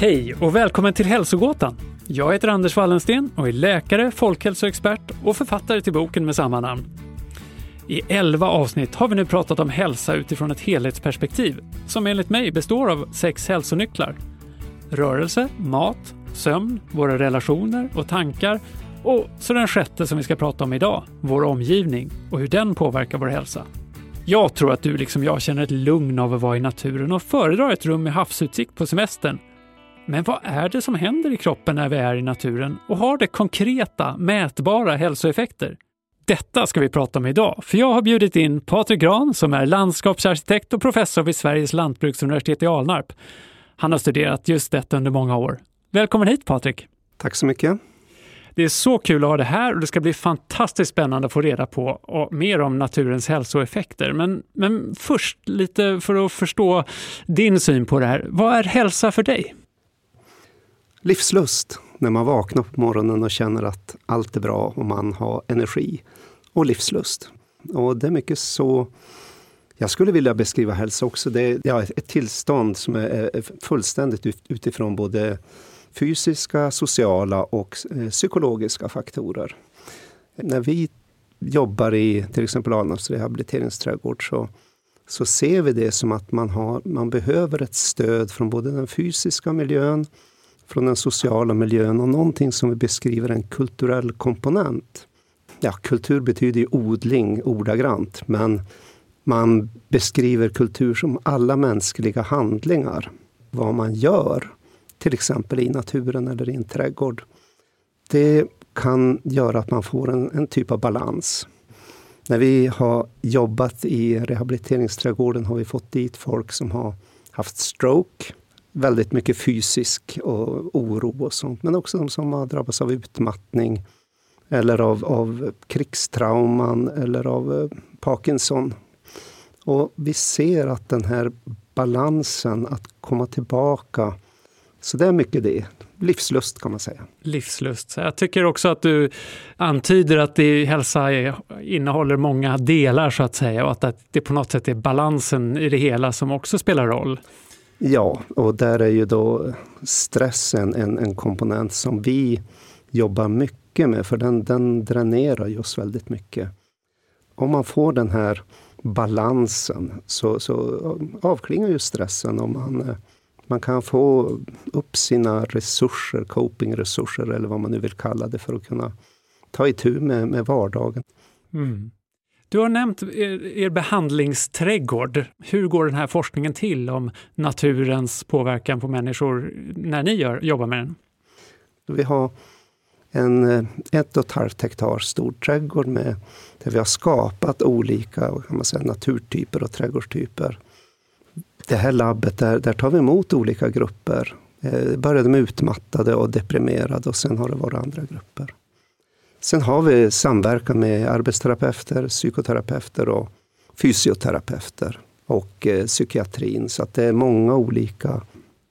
Hej och välkommen till Hälsogåtan. Jag heter Anders Wallensten och är läkare, folkhälsoexpert och författare till boken med samma namn. I 11 avsnitt har vi nu pratat om hälsa utifrån ett helhetsperspektiv som enligt mig består av sex hälsonycklar. Rörelse, mat, sömn, våra relationer och tankar och så den sjätte som vi ska prata om idag, vår omgivning och hur den påverkar vår hälsa. Jag tror att du liksom jag känner ett lugn av att vara i naturen och föredrar ett rum med havsutsikt på semestern men vad är det som händer i kroppen när vi är i naturen och har det konkreta, mätbara hälsoeffekter? Detta ska vi prata om idag, för jag har bjudit in Patrik Gran som är landskapsarkitekt och professor vid Sveriges lantbruksuniversitet i Alnarp. Han har studerat just detta under många år. Välkommen hit Patrik! Tack så mycket! Det är så kul att ha det här och det ska bli fantastiskt spännande att få reda på mer om naturens hälsoeffekter. Men, men först lite för att förstå din syn på det här. Vad är hälsa för dig? Livslust när man vaknar på morgonen och känner att allt är bra och man har energi och livslust. Och det är mycket så jag skulle vilja beskriva hälsa också. Det är ja, ett tillstånd som är fullständigt utifrån både fysiska, sociala och eh, psykologiska faktorer. När vi jobbar i till exempel Alnarps rehabiliteringsträdgård så, så ser vi det som att man, har, man behöver ett stöd från både den fysiska miljön från den sociala miljön och någonting som vi beskriver en kulturell komponent. Ja, kultur betyder ju odling ordagrant, men man beskriver kultur som alla mänskliga handlingar. Vad man gör, till exempel i naturen eller i en trädgård. Det kan göra att man får en, en typ av balans. När vi har jobbat i rehabiliteringsträdgården har vi fått dit folk som har haft stroke väldigt mycket fysisk och oro och sånt. Men också de som har drabbats av utmattning eller av, av krigstrauman eller av eh, Parkinson. Och vi ser att den här balansen, att komma tillbaka, så det är mycket det. Livslust kan man säga. Livslust. Jag tycker också att du antyder att det, hälsa är, innehåller många delar så att säga och att det på något sätt är balansen i det hela som också spelar roll. Ja, och där är ju då stressen en, en komponent som vi jobbar mycket med, för den, den dränerar ju oss väldigt mycket. Om man får den här balansen så, så avklingar ju stressen och man, man kan få upp sina resurser, copingresurser eller vad man nu vill kalla det, för att kunna ta itu med, med vardagen. Mm. Du har nämnt er, er behandlingsträdgård. Hur går den här forskningen till om naturens påverkan på människor när ni gör, jobbar med den? Vi har en eh, ett och ett halvt hektar stor trädgård med, där vi har skapat olika kan man säga, naturtyper och trädgårdstyper. Det här labbet, där, där tar vi emot olika grupper. Eh, det började med utmattade och deprimerade och sen har det varit andra grupper. Sen har vi samverkan med arbetsterapeuter, psykoterapeuter och fysioterapeuter och eh, psykiatrin. Så att det är många olika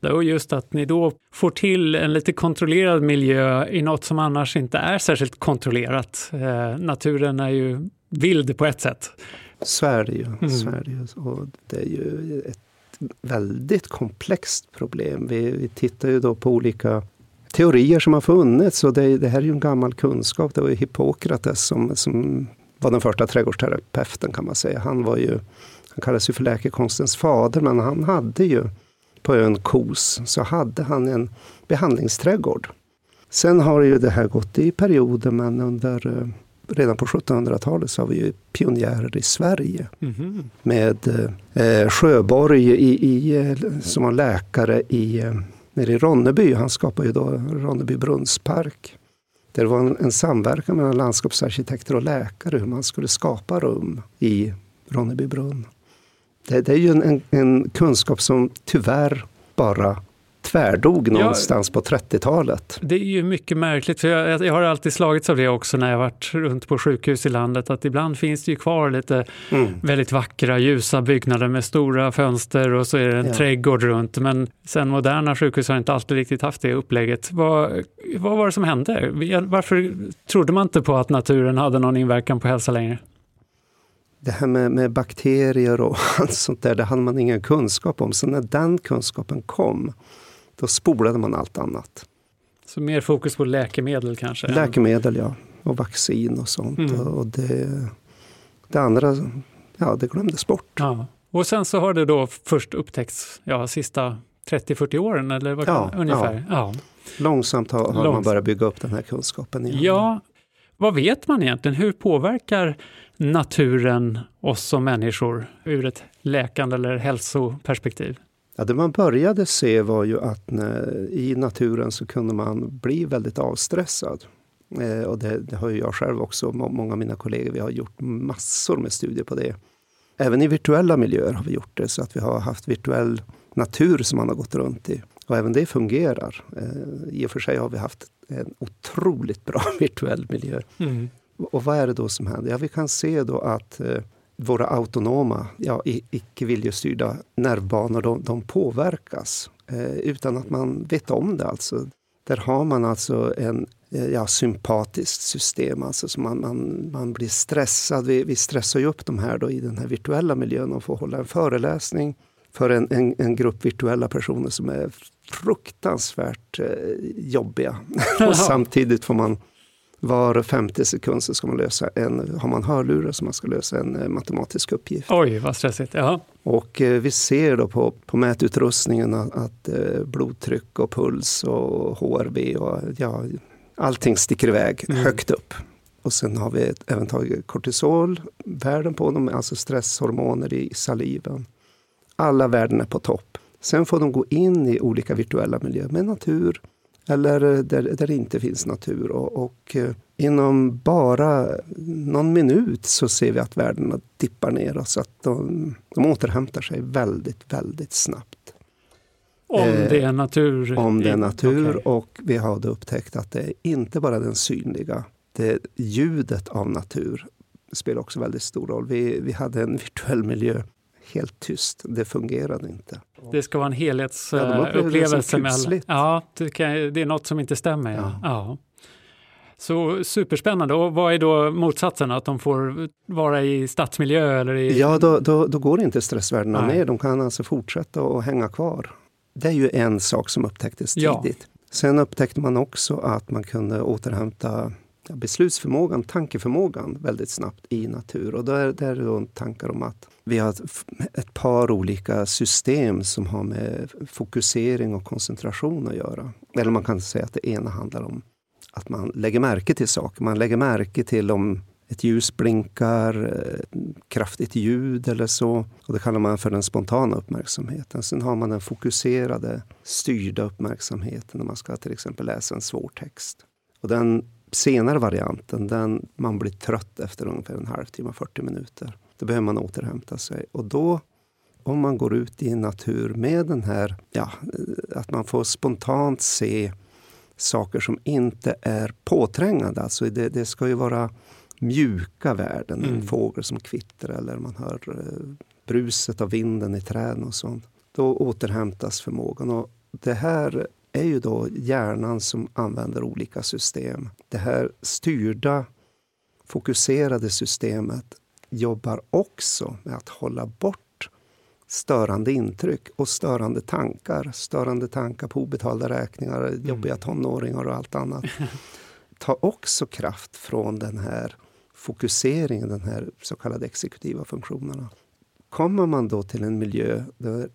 och just att ni då får till en lite kontrollerad miljö i något som annars inte är särskilt kontrollerat. Eh, naturen är ju vild på ett sätt. Så är det ju. Mm. Så är det, ju. Och det är ju ett väldigt komplext problem. Vi, vi tittar ju då på olika teorier som har funnits. Och det, det här är ju en gammal kunskap. Det var ju Hippokrates som, som var den första trädgårdsterapeuten kan man säga. Han var ju, han kallas ju för läkekonstens fader, men han hade ju på ön Kos, så hade han en behandlingsträdgård. Sen har ju det här gått i perioder, men under eh, redan på 1700-talet så har vi ju pionjärer i Sverige. Mm -hmm. Med eh, Sjöborg i, i, eh, som var läkare i eh, nere i Ronneby. Han skapade ju då Ronneby brunnspark. Det var en, en samverkan mellan landskapsarkitekter och läkare hur man skulle skapa rum i Ronnebybrunn. Det, det är ju en, en, en, kunskap som tyvärr bara tvärdog någonstans ja, på 30-talet. Det är ju mycket märkligt, för jag, jag, har alltid slagits av det också när jag varit runt på sjukhus i landet, att ibland finns det ju kvar lite mm. väldigt vackra ljusa byggnader med stora fönster och så är det en ja. trädgård runt. Men sen moderna sjukhus har inte alltid riktigt haft det upplägget. Vad, vad var det som hände? Varför trodde man inte på att naturen hade någon inverkan på hälsa längre? det här med, med, bakterier och allt sånt där, det hade man ingen kunskap om. Så när den kunskapen kom, då spolade man allt annat. Så mer fokus på läkemedel kanske? Läkemedel, ja. Och vaccin och sånt. Mm. Och det, det andra, ja, det glömdes bort. Ja. Och sen så har det då först upptäckts, ja, sista 30-40 åren eller vad ja, ungefär? Ja. ja. Långsamt har, har Långsamt. man börjat bygga upp den här kunskapen igen. Ja, vad vet man egentligen? Hur påverkar naturen oss som människor ur ett läkande eller hälsoperspektiv? Ja, det man började se var ju att när, i naturen så kunde man bli väldigt avstressad. Eh, och det, det, har jag själv också, många av mina kollegor, vi har gjort massor med studier på det. Även i virtuella miljöer har vi gjort det, så att vi har haft virtuell natur som man har gått runt i. Och även det fungerar. Eh, I och för sig har vi haft en otroligt bra virtuell miljö. Mm. Och vad är det då som händer? Ja, vi kan se då att eh, våra autonoma, ja, icke viljestyrda nervbanor, de, de påverkas eh, utan att man vet om det. Alltså. Där har man alltså en eh, ja, sympatiskt system, alltså så man, man, man blir stressad. Vi, vi stressar ju upp de här då i den här virtuella miljön och får hålla en föreläsning för en, en, en grupp virtuella personer som är fruktansvärt eh, jobbiga. och samtidigt får man var femte sekund så ska man lösa en, har man hörlurar så man ska lösa en eh, matematisk uppgift. Oj, vad stressigt. Jaha. Och eh, vi ser då på, på mätutrustningen att, att eh, blodtryck och puls och HRV och ja, allting sticker iväg mm. högt upp. Och sen har vi även tagit kortisolvärden på dem, alltså stresshormoner i saliven. Alla värden är på topp. Sen får de gå in i olika virtuella miljöer med natur, eller där, där det inte finns natur. Och, och eh, inom bara någon minut så ser vi att värdena dippar ner. Så att de, de återhämtar sig väldigt, väldigt snabbt. Om eh, det är natur? Om det är natur okay. och vi har upptäckt att det är inte bara den synliga, det ljudet av natur spelar också väldigt stor roll. Vi, vi hade en virtuell miljö helt tyst. Det fungerade inte. Det ska vara en helhetsupplevelse. Ja, med ja, det, kan, det, är något som inte stämmer. Ja. ja. Så superspännande. Och vad är då motsatsen? Att de får vara i stadsmiljö? Eller i... Ja, då, då, då går inte stressvärdena ner. De kan alltså fortsätta att hänga kvar. Det är ju en sak som upptäcktes tidigt. Ja. Sen upptäckte man också att man kunde återhämta beslutsförmågan, tankeförmågan väldigt snabbt i natur. Och då är det då tankar om att vi har ett par olika system som har med fokusering och koncentration att göra. Eller man kan säga att det ena handlar om att man lägger märke till saker. Man lägger märke till om ett ljus blinkar, eh, kraftigt ljud eller så. Och det kallar man för den spontana uppmärksamheten. Sen har man den fokuserade, styrda uppmärksamheten när man ska till exempel läsa en svår text. Och den senare varianten, den, man blir trött efter ungefär en halvtimme, 40 minuter. Då behöver man återhämta sig. Och då, om man går ut i natur med den här, ja, att man får spontant se saker som inte är påträngande. Alltså det, det ska ju vara mjuka värden, mm. en fågel som kvittrar eller man hör eh, bruset av vinden i träden och sånt. Då återhämtas förmågan. Och det här är ju då hjärnan som använder olika system. Det här styrda, fokuserade systemet jobbar också med att hålla bort störande intryck och störande tankar. Störande tankar på obetalda räkningar, mm. jobbiga tonåringar och allt annat. tar också kraft från den här fokuseringen, den här så kallade exekutiva funktionerna. Kommer man då till en miljö där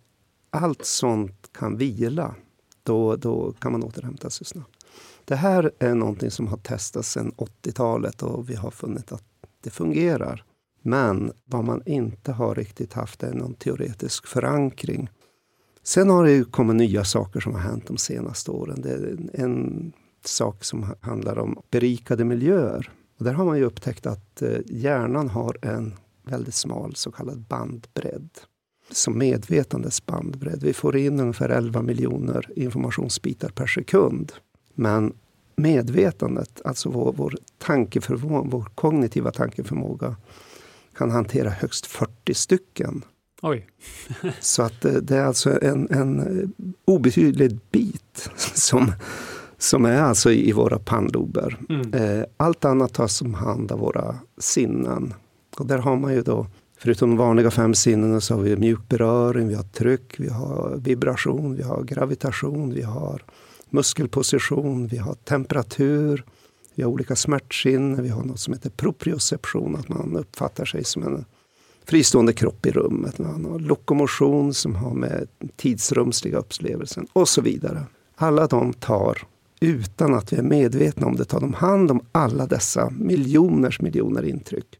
allt sånt kan vila, då, då kan man återhämta sig snabbt. Det här är någonting som har testats sedan 80-talet och vi har funnit att det fungerar. Men vad man inte har riktigt haft är någon teoretisk förankring. Sen har det kommit nya saker som har hänt de senaste åren. Det är en sak som handlar om berikade miljöer. Och där har man ju upptäckt att eh, hjärnan har en väldigt smal så kallad bandbredd. Som medvetandets bandbredd. Vi får in ungefär 11 miljoner informationsbitar per sekund. Men medvetandet, alltså vår, vår tankeförmåga, vår kognitiva tankeförmåga kan hantera högst 40 stycken. Oj. Så att eh, det är alltså en, en obetydlig bit som, som är alltså i våra pannlober. Mm. Eh, allt annat tas om hand av våra sinnen. Och där har man ju då, förutom de vanliga fem sinnena, så har vi mjuk beröring, vi har tryck, vi har vibration, vi har gravitation, vi har muskelposition, vi har temperatur, vi har olika smärtsinne, vi har något som heter proprioception, att man uppfattar sig som en fristående kropp i rummet. Man har lokomotion som har med tidsrumsliga upplevelsen och så vidare. Alla de tar, utan att vi är medvetna om det, tar de hand om alla dessa miljoners miljoner intryck.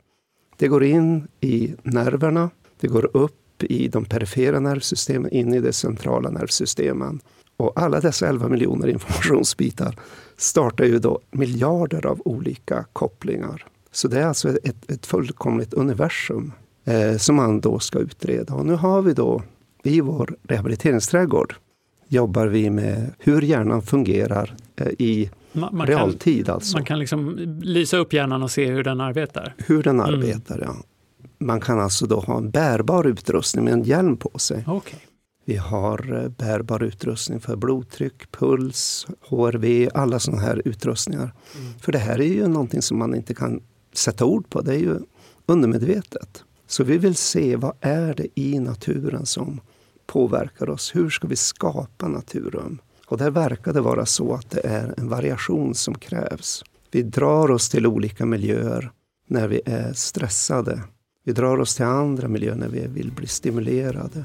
Det går in i nerverna, det går upp i de perifera nervsystemen, in i de centrala nervsystemen. Och alla dessa 11 miljoner informationsbitar startar ju då miljarder av olika kopplingar. Så det är alltså ett, ett fullkomligt universum eh, som man då ska utreda. Och nu har vi då i vår rehabiliteringsträdgård jobbar vi med hur hjärnan fungerar eh, i Man, man realtid. kan, alltså. man kan liksom lysa upp hjärnan och se hur den arbetar. Hur den Mm. arbetar, ja. Man kan alltså då ha en bärbar utrustning med en hjälm på sig. Okej. Vi har eh, bärbar utrustning för blodtryck, puls, HRV, alla sådana här utrustningar. För det här är ju någonting som man inte kan sätta ord på. Det är ju undermedvetet. Så vi vill se vad är det i naturen som påverkar oss. Hur ska vi skapa naturen? Och där verkar det vara så att det är en variation som krävs. Vi drar oss till olika miljöer när vi är stressade. Vi drar oss till andra miljöer när vi vill bli stimulerade.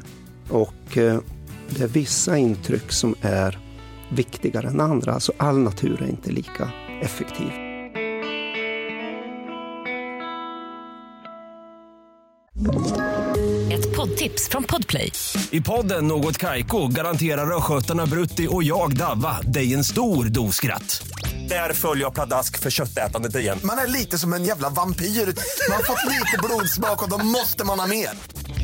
Och eh, det är vissa intryck som är viktigare än andra. Alltså all natur är inte lika effektiv. Ett poddtips från Podplay. I podden Något Kaiko garanterar östgötarna Brutti och jag, Davva, dig en stor dos skratt. Där följer jag pladask för köttätandet igen. Man är lite som en jävla vampyr. Man har fått lite blodsmak och då måste man ha mer.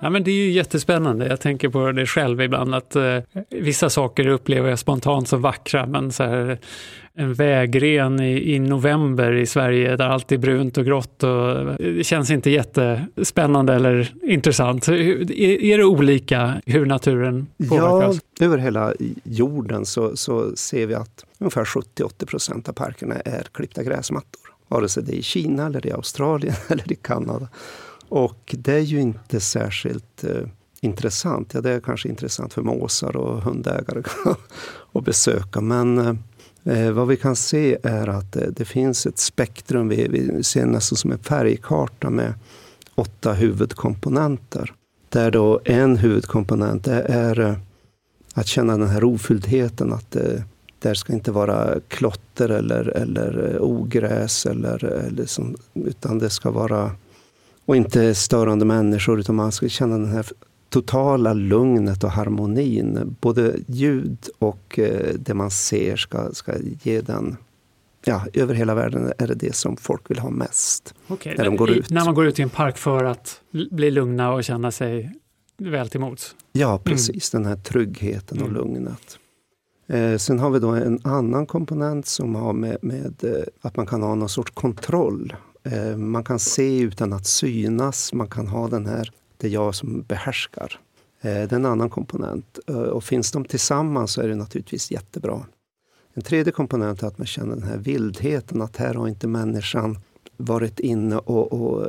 Ja, men det är ju jättespännande. Jag tänker på det själv ibland att eh, vissa saker upplever jag spontant som vackra men så här, en vägren i, i november i Sverige där allt är brunt och grått och eh, det känns inte jättespännande eller intressant. Hur- Är, är det olika hur naturen Ja, påverkas? över hela jorden så, så ser vi att ungefär 70-80 procent av parkerna är klippta gräsmattor. Vare sig det är i Kina, eller i Australien eller i Kanada. Och det är ju inte särskilt eh, intressant. Ja, det är kanske intressant för måsar och hundägare att besöka. Men eh, eh, vad vi kan se är att eh, det finns ett spektrum. Vi, vi ser nästan som en färgkarta med åtta huvudkomponenter. Där då en huvudkomponent är eh, att känna den här ofylldheten. Att eh, där ska inte vara klotter eller, eller eh, ogräs. Eller, eller som, utan det ska vara och inte störande människor utan man ska känna den här totala lugnet och harmonin. Både ljud och eh, det man ser ska, ska ge den Ja, över hela världen är det det som folk vill ha mest. Okej, när de går i- ut. När man går ut i en park för att bli lugna och känna sig väl till mots. Ja, precis. Den här tryggheten och Mm. lugnet. Eh, sen har vi då en annan komponent som har med, med eh, att man kan ha någon sorts kontroll. Eh, man kan se utan att synas. Man kan ha den här, det är jag som behärskar. Eh, det är en annan komponent. Eh, och finns de tillsammans så är det naturligtvis jättebra. En tredje komponent är att man känner den här vildheten. Att här har inte människan varit inne och, och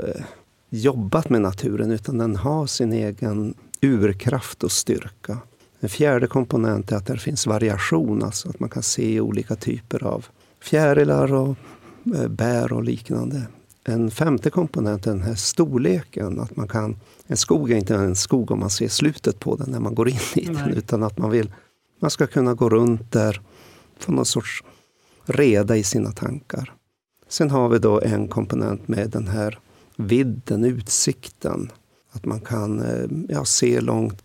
jobbat med naturen utan den har sin egen urkraft och styrka. En fjärde komponent är att det finns variation, alltså att man kan se olika typer av fjärilar och bär och liknande. En femte komponent är den här storleken. Att man kan, en skog är inte en skog om man ser slutet på den när man går in i den. Nej. Utan att man vill man ska kunna gå runt där, få någon sorts reda i sina tankar. Sen har vi då en komponent med den här vidden, utsikten. Att man kan eh, ja, se långt.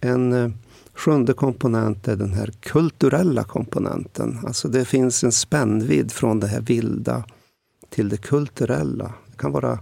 En eh, sjunde komponent är den här kulturella komponenten. Alltså det finns en spännvidd från det här vilda till det kulturella. Det kan vara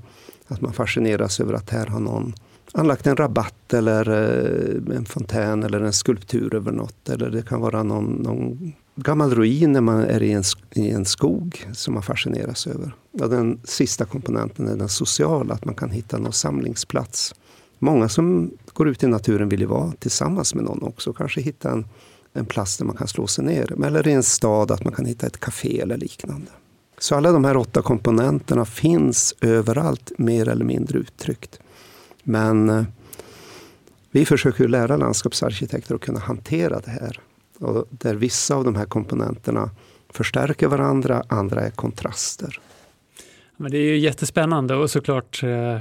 att man fascineras över att här har någon anlagt en rabatt eller eh, en fontän eller en skulptur över något. Eller det kan vara någon, någon gammal ruin när man är i en, i en skog som man fascineras över. Och den sista komponenten är den sociala, att man kan hitta någon samlingsplats. Många som går ut i naturen vill ju vara tillsammans med någon också. Kanske hitta en, en plats där man kan slå sig ner. Eller i en stad att man kan hitta ett café eller liknande. Så alla de här åtta komponenterna finns överallt, mer eller mindre uttryckt. Men eh, vi försöker lära landskapsarkitekter att kunna hantera det här. Och där vissa av de här komponenterna förstärker varandra, andra är kontraster. Men det är ju jättespännande och såklart eh,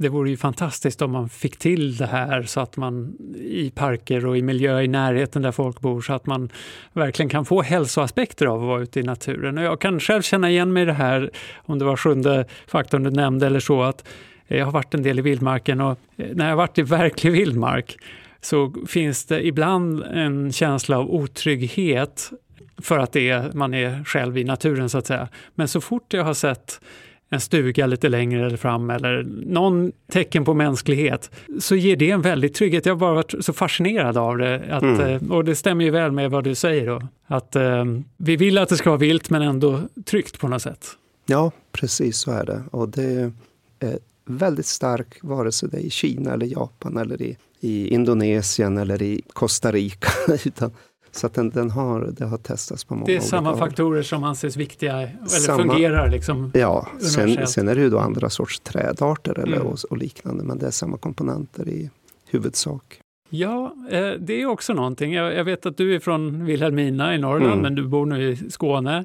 det vore ju fantastiskt om man fick till det här så att man i parker och i miljö i närheten där folk bor så att man verkligen kan få hälsoaspekter av att vara ute i naturen. Och jag kan själv känna igen mig i det här, om det var sjunde faktorn du nämnde eller så, att eh, jag har varit en del i vildmarken och eh, när jag har varit i verklig vildmark så finns det ibland en känsla av otrygghet för att det är, man är själv i naturen så att säga. Men så fort jag har sett en stuga lite längre fram eller någon tecken på mänsklighet så ger det en väldig trygghet. Jag har bara varit så fascinerad av det. Att, mm. Och det stämmer ju väl med vad du säger då. Att eh, vi vill att det ska vara vilt men ändå tryggt på något sätt. Ja, precis så är det. Och det är väldigt stark, vare sig det är i Kina eller Japan eller i, i Indonesien eller i Costa Rica. Utan, så att den, den har, det har testats på många Det är samma håll. faktorer som anses viktiga eller Samma, fungerar liksom Ja, sen, sen är det ju då andra sorts trädarter eller, Mm. och, och liknande. Men det är samma komponenter i huvudsak. Ja, eh, det är också någonting. Jag, jag vet att du är från Vilhelmina i Norrland, Mm. men du bor nu i Skåne.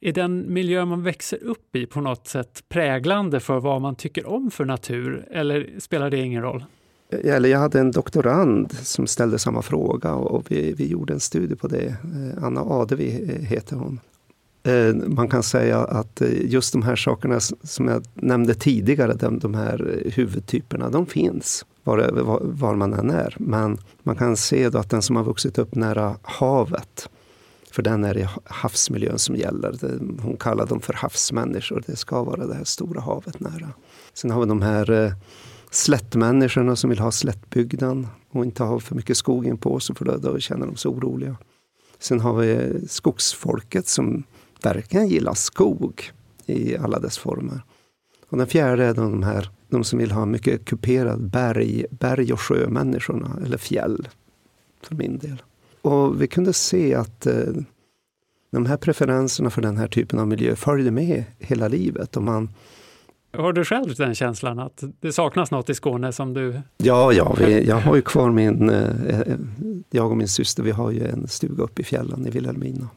Är den miljö man växer upp i på något sätt präglande för vad man tycker om för natur, eller spelar det ingen roll? Eh, eller jag hade en doktorand som ställde samma fråga och vi, vi gjorde en studie på det. Eh, Anna Adevi eh, heter hon. Man kan säga att just de här sakerna som jag nämnde tidigare, de, de här huvudtyperna, de finns var, var, var man än är. Men man kan se då att den som har vuxit upp nära havet, för den är det havsmiljön som gäller. Hon kallar dem för havsmänniskor. Det ska vara det här stora havet nära. Sen har vi de här eh, slättmänniskorna som vill ha slättbygden och inte ha för mycket skog in på sig för då, då känner de sig oroliga. Sen har vi skogsfolket som verkligen gillar skog i alla dess former. Och den fjärde är de här de som vill ha mycket kuperad berg, berg och sjömänniskorna, eller fjäll för min del. Och vi kunde se att eh, de här preferenserna för den här typen av miljö följde med hela livet. Och man, har du själv den känslan att det saknas något i Skåne som du... Ja, ja vi, jag har ju kvar min, eh, jag och min syster, vi har ju en stuga uppe i fjällen i Vilhelmina.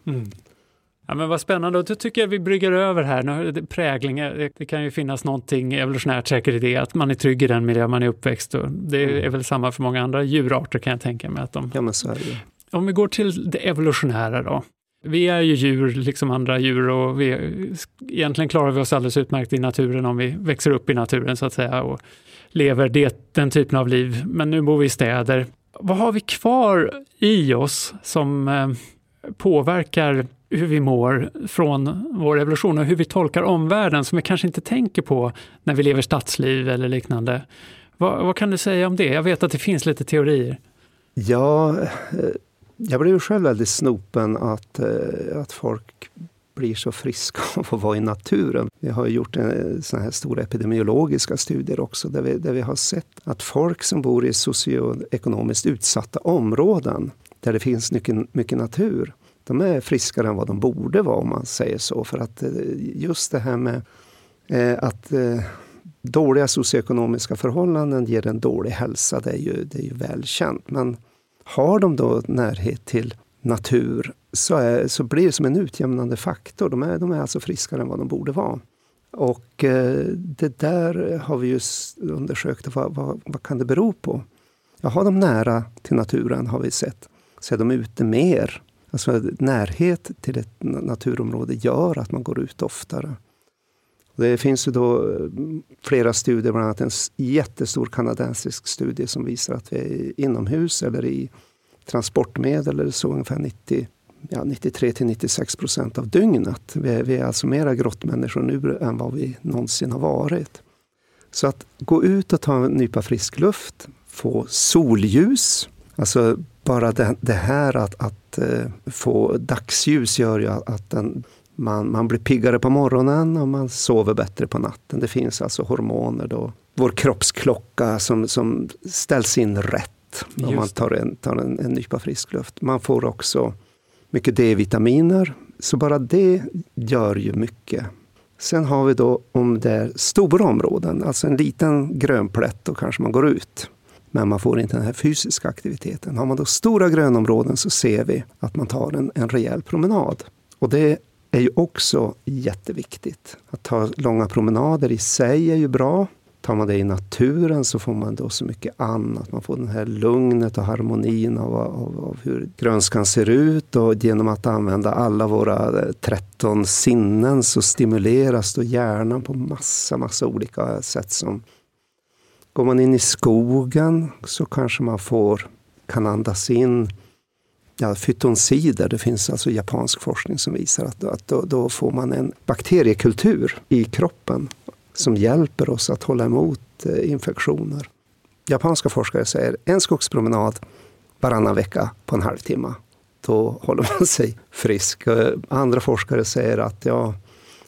Ja, men vad spännande, och då tycker jag vi brygger över här. Nu, Prägling, eh, det, kan ju finnas någonting evolutionärt säkert i det, att man är trygg i den miljö man är uppväxt. Och det är väl samma för många andra djurarter kan jag tänka mig. Att de, Ja, men så är det. Om vi går till det evolutionära då. Vi är ju djur, liksom andra djur, och vi, egentligen klarar vi oss alldeles utmärkt i naturen om vi växer upp i naturen så att säga och lever det, den typen av liv. Men nu bor vi i städer. Vad har vi kvar i oss som eh, påverkar hur vi mår från vår evolution och hur vi tolkar omvärlden som vi kanske inte tänker på när vi lever stadsliv eller liknande. Vad, vad kan du säga om det? Jag vet att det finns lite teorier. Ja, eh, jag blev ju själv väldigt snopen att, eh, att folk blir så friska av att vara i naturen. Vi har gjort en, eh, såna här stora epidemiologiska studier också där vi, där vi har sett att folk som bor i socioekonomiskt utsatta områden där det finns mycket, mycket natur, de är friskare än vad de borde vara om man säger så. För att eh, just det här med att dåliga socioekonomiska förhållanden ger en dålig hälsa, det är ju, det är ju välkänt. Men har de då närhet till natur så, är, så blir det som en utjämnande faktor. De är, de är alltså friskare än vad de borde vara. Och eh, det där har vi ju undersökt. Vad, vad, vad kan det bero på? Ja, har de nära till naturen har vi sett. Så är de ute mer. Alltså närhet till ett naturområde gör att man går ut oftare. Det finns ju då eh, flera studier, bland annat en jättestor kanadensisk studie som visar att vi är inomhus eller i transportmedel eller så ungefär 90, ja, 93 till 96 procent av dygnet. Vi är, vi är alltså mera grottmänniskor nu än vad vi någonsin har varit. Så att gå ut och ta en nypa frisk luft, få solljus, alltså bara det, det här att, att eh, få dagsljus gör ju att den, man, man blir piggare på morgonen och man sover bättre på natten. Det finns alltså hormoner då. Vår kroppsklocka som, som ställs in rätt om man tar, en, tar en, en nypa frisk luft. Man får också mycket D-vitaminer, så bara det gör ju mycket. Sen har vi då om det är stora områden, alltså en liten grönplätt, då kanske man går ut. Men man får inte den här fysiska aktiviteten. Har man då stora grönområden så ser vi att man tar en, en rejäl promenad. Och det är ju också jätteviktigt. Att ta långa promenader i sig är ju bra. Tar man det i naturen så får man då så mycket annat. Man får den här lugnet och harmonin av, av, av hur grönskan ser ut och genom att använda alla våra eh, 13 sinnen så stimuleras då hjärnan på massa, massa olika sätt. Som Går man in i skogen så kanske man får, kan andas in ja, fytonsider. Det finns alltså japansk forskning som visar att, att då, då får man en bakteriekultur i kroppen som hjälper oss att hålla emot eh, infektioner. Japanska forskare säger en skogspromenad varannan vecka på en halvtimme. Då håller man sig frisk. Eh, andra forskare säger att ja,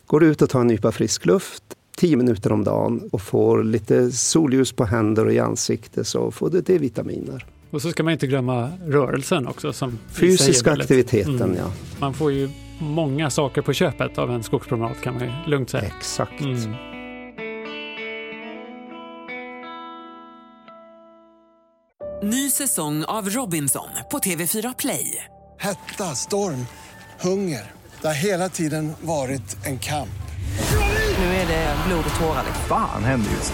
går du ut och tar en nypa frisk luft tio minuter om dagen och får lite solljus på händer och i ansiktet så får du D-vitaminer. Och så ska man inte glömma rörelsen också. Som Fysiska aktiviteten, mm. ja. Man får ju många saker på köpet av en skogspromenad kan man ju lugnt säga. Exakt. Mm. Ny säsong av Robinson på TV4 Play. Hetta, storm, hunger. Det har hela tiden varit en kamp. Nu är det blod och tårar. Fan händer just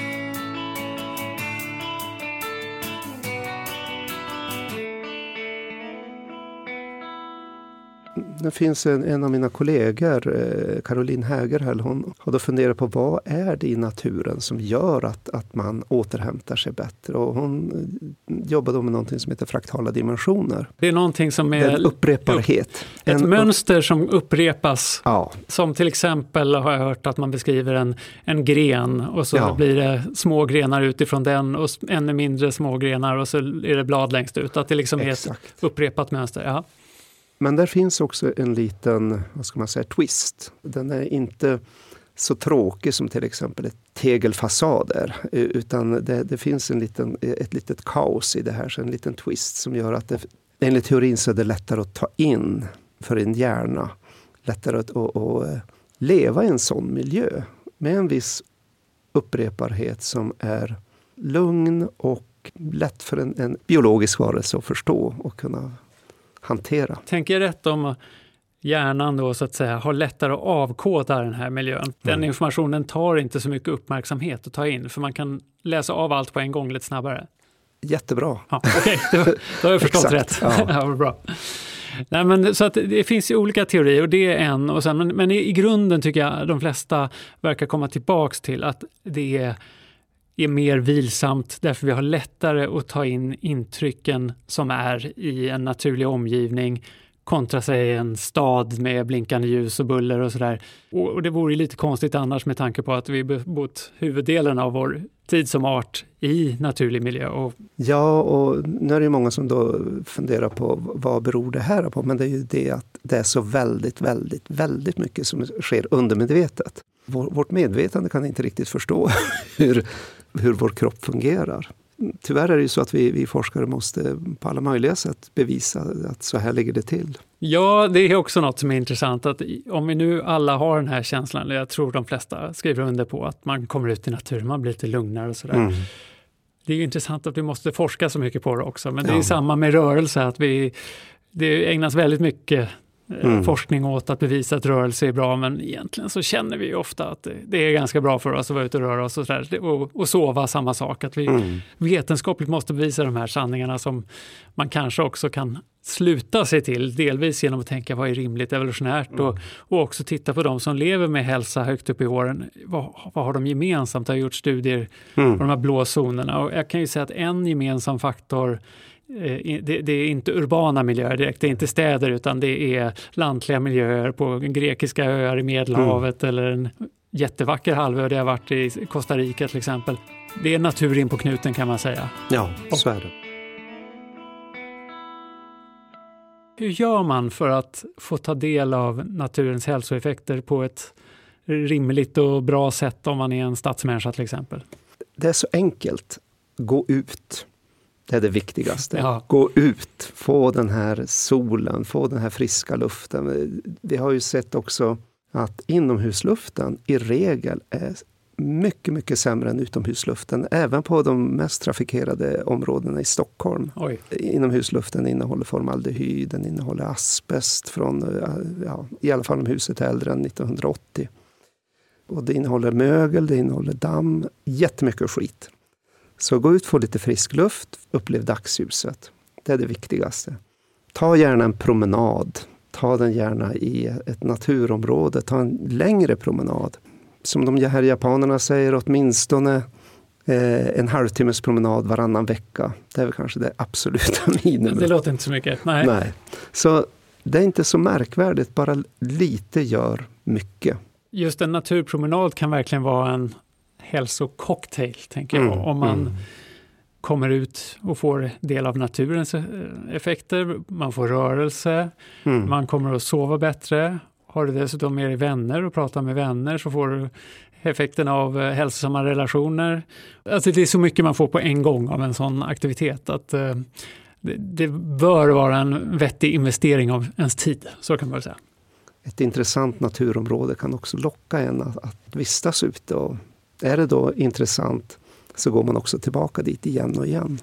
Det finns en, en av mina kollegor, eh, Caroline Hägerhäll, hon har då funderat på vad är det i naturen som gör att, att man återhämtar sig bättre. Och hon eh, jobbar då med någonting som heter fraktala dimensioner. Det är någonting som är... En upprepbarhet. Ett en, mönster som upprepas. Ja. Som till exempel har jag hört att man beskriver en, en gren och så ja. blir det små grenar utifrån den och ännu mindre små grenar och så är det blad längst ut. Att det liksom Exakt. är ett upprepat mönster. Ja. Men där finns också en liten, vad ska man säga, twist. Den är inte så tråkig som till exempel ett tegelfasader. Utan det, det finns en liten, ett litet kaos i det här, så en liten twist som gör att det, enligt teorin så är det lättare att ta in för en hjärna. Lättare att, och, eh, och leva i en sån miljö med en viss uppreparhet som är lugn och lätt för en, en biologisk varelse att förstå och kunna hantera. Tänker jag rätt om hjärnan då så att säga har lättare att avkoda den här miljön. Den mm. informationen tar inte så mycket uppmärksamhet att ta in för man kan läsa av allt på en gång lite snabbare. Jättebra. Ja, okay. då, då har jag förstått rätt. Ja. ja, bra. Nej, men, så att det finns ju olika teorier och det är en. Och sen, men, men i, i grunden tycker jag de flesta verkar komma tillbaks till att det är är mer vilsamt därför vi har lättare att ta in intrycken som är i en naturlig omgivning kontra sig en stad med blinkande ljus och buller och sådär. Och det vore lite konstigt annars med tanke på att vi bott huvuddelen av vår tid som art i naturlig miljö. Och... Ja, och nu är det många som då funderar på vad beror det här på? Men det är ju det att det är så väldigt, väldigt, väldigt mycket som sker undermedvetet. Vårt medvetande kan inte riktigt förstå hur, hur vår kropp fungerar tyvärr är det ju så att vi, vi, forskare måste på alla möjliga sätt bevisa att så här ligger det till. Ja, det är också något som är intressant att om vi nu alla har den här känslan, jag tror de flesta skriver under på att man kommer ut i naturen, man blir lite lugnare och sådär. Mm. Det är intressant att vi måste forska så mycket på det också, men det är ja. samma med rörelse, att vi, det ägnas väldigt mycket mm. forskning åt att bevisa att rörelse är bra, men egentligen så känner vi ofta att det är ganska bra för oss att vara ute och röra oss och, sådär. och, och sova, samma sak. Att vi mm. vetenskapligt måste bevisa de här sanningarna som man kanske också kan sluta sig till, delvis genom att tänka vad är rimligt evolutionärt mm. och, och också titta på de som lever med hälsa högt upp i åren. Vad, vad har de gemensamt? Jag har gjort studier mm. på de här blå zonerna och jag kan ju säga att en gemensam faktor Eh, det, det, är inte urbana miljöer direkt, det är inte städer utan det är lantliga miljöer på grekiska öar i Medelhavet mm. eller en jättevacker halvö där jag varit i Costa Rica till exempel. Det är natur in på knuten kan man säga. Ja, så är det. Hur gör man för att få ta del av naturens hälsoeffekter på ett rimligt och bra sätt om man är en stadsmänniska till exempel? Det är så enkelt. Gå ut. Det är det viktigaste. Ja. Gå ut, få den här solen, få den här friska luften. Vi har ju sett också att inomhusluften i regel är mycket, mycket sämre än utomhusluften. Även på de mest trafikerade områdena i Stockholm. Oj. Inomhusluften innehåller formaldehyd, den innehåller asbest från, ja, i alla fall om huset är äldre än 1980. Och det innehåller mögel, det innehåller damm, jättemycket skit. Så gå ut, få lite frisk luft, upplev dagsljuset. Det är det viktigaste. Ta gärna en promenad. Ta den gärna i ett naturområde. Ta en längre promenad. Som de här japanerna säger, åtminstone eh, en halvtimmes promenad varannan vecka. Det är väl kanske det absoluta minimum. Det låter inte så mycket. Nej. Nej. Så det är inte så märkvärdigt, bara lite gör mycket. Just en naturpromenad kan verkligen vara en hälsococktail, tänker jag. Mm, Om man mm. kommer ut och får del av naturens eh, effekter, man får rörelse, mm. man kommer att sova bättre. Har du dessutom med dig vänner och pratar med vänner så får du effekten av eh, hälsosamma relationer. Alltså det är så mycket man får på en gång av en sån aktivitet att eh, det, bör vara en vettig investering av ens tid, så kan man säga. Ett intressant naturområde kan också locka en att, att vistas ute och är det då intressant så går man också tillbaka dit igen och igen.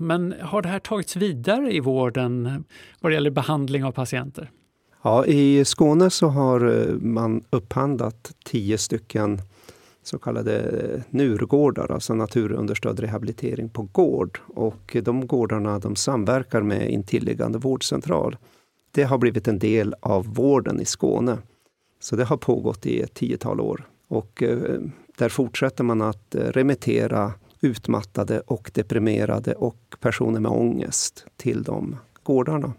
Men har det här tagits vidare i vården vad det gäller behandling av patienter? Ja, i Skåne så har eh, man upphandlat tio stycken så kallade NUR-gårdar, alltså naturunderstödd rehabilitering på gård. Och de gårdarna de samverkar med intilliggande vårdcentral. Det har blivit en del av vården i Skåne. Så det har pågått i ett tiotal år. Och eh, där fortsätter man att eh, remittera utmattade och deprimerade och personer med ångest till de gårdarna.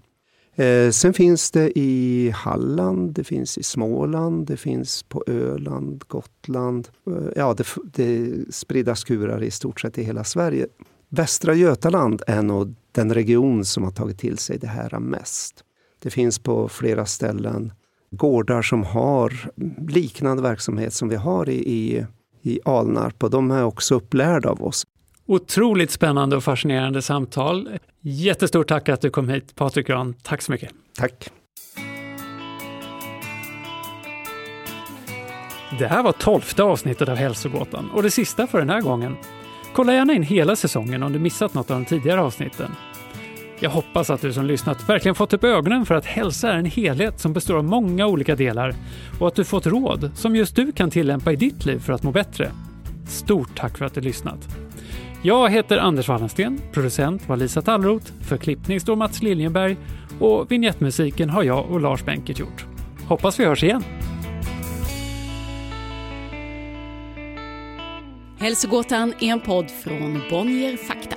Eh, sen finns det i Halland, det finns i Småland, det finns på Öland, Gotland. Eh, ja, det, det spridda skurar i stort sett i hela Sverige. Västra Götaland är nog den region som har tagit till sig det här mest. Det finns på flera ställen gårdar som har liknande verksamhet som vi har i, i i Alnarp och de är också upplärda av oss. Otroligt spännande och fascinerande samtal. Jättestort tack att du kom hit Patrik Gran. Tack så mycket. Tack. Det här var tolfte avsnittet av Hälsogåtan och det sista för den här gången. Kolla gärna in hela säsongen om du missat något av de tidigare avsnitten. Jag hoppas att du som lyssnat verkligen fått upp ögonen för att hälsa är en helhet som består av många olika delar och att du fått råd som just du kan tillämpa i ditt liv för att må bättre. Stort tack för att du lyssnat! Jag heter Anders Wallensten, producent var Lisa Tallroth, för klippning står Mats Liljenberg och vignettmusiken har jag och Lars Bänkert gjort. Hoppas vi hörs igen! Hälsogåtan är en podd från Bonnier Fakta.